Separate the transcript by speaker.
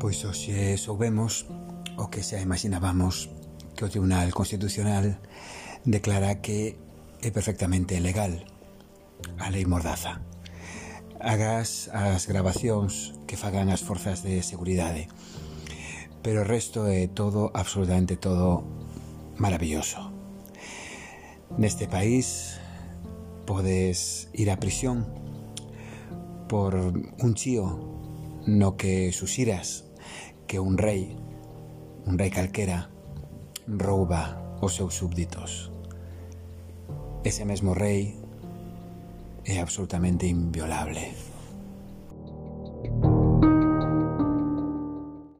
Speaker 1: Pois hoxe soubemos o que xa imaginábamos que o Tribunal Constitucional declara que é perfectamente legal a lei Mordaza. Agas as grabacións que fagan as forzas de seguridade. Pero o resto é todo, absolutamente todo, maravilloso. Neste país podes ir á prisión por un chío no que suxiras que un rei, un rei calquera, rouba os seus súbditos. Ese mesmo rei é absolutamente inviolable.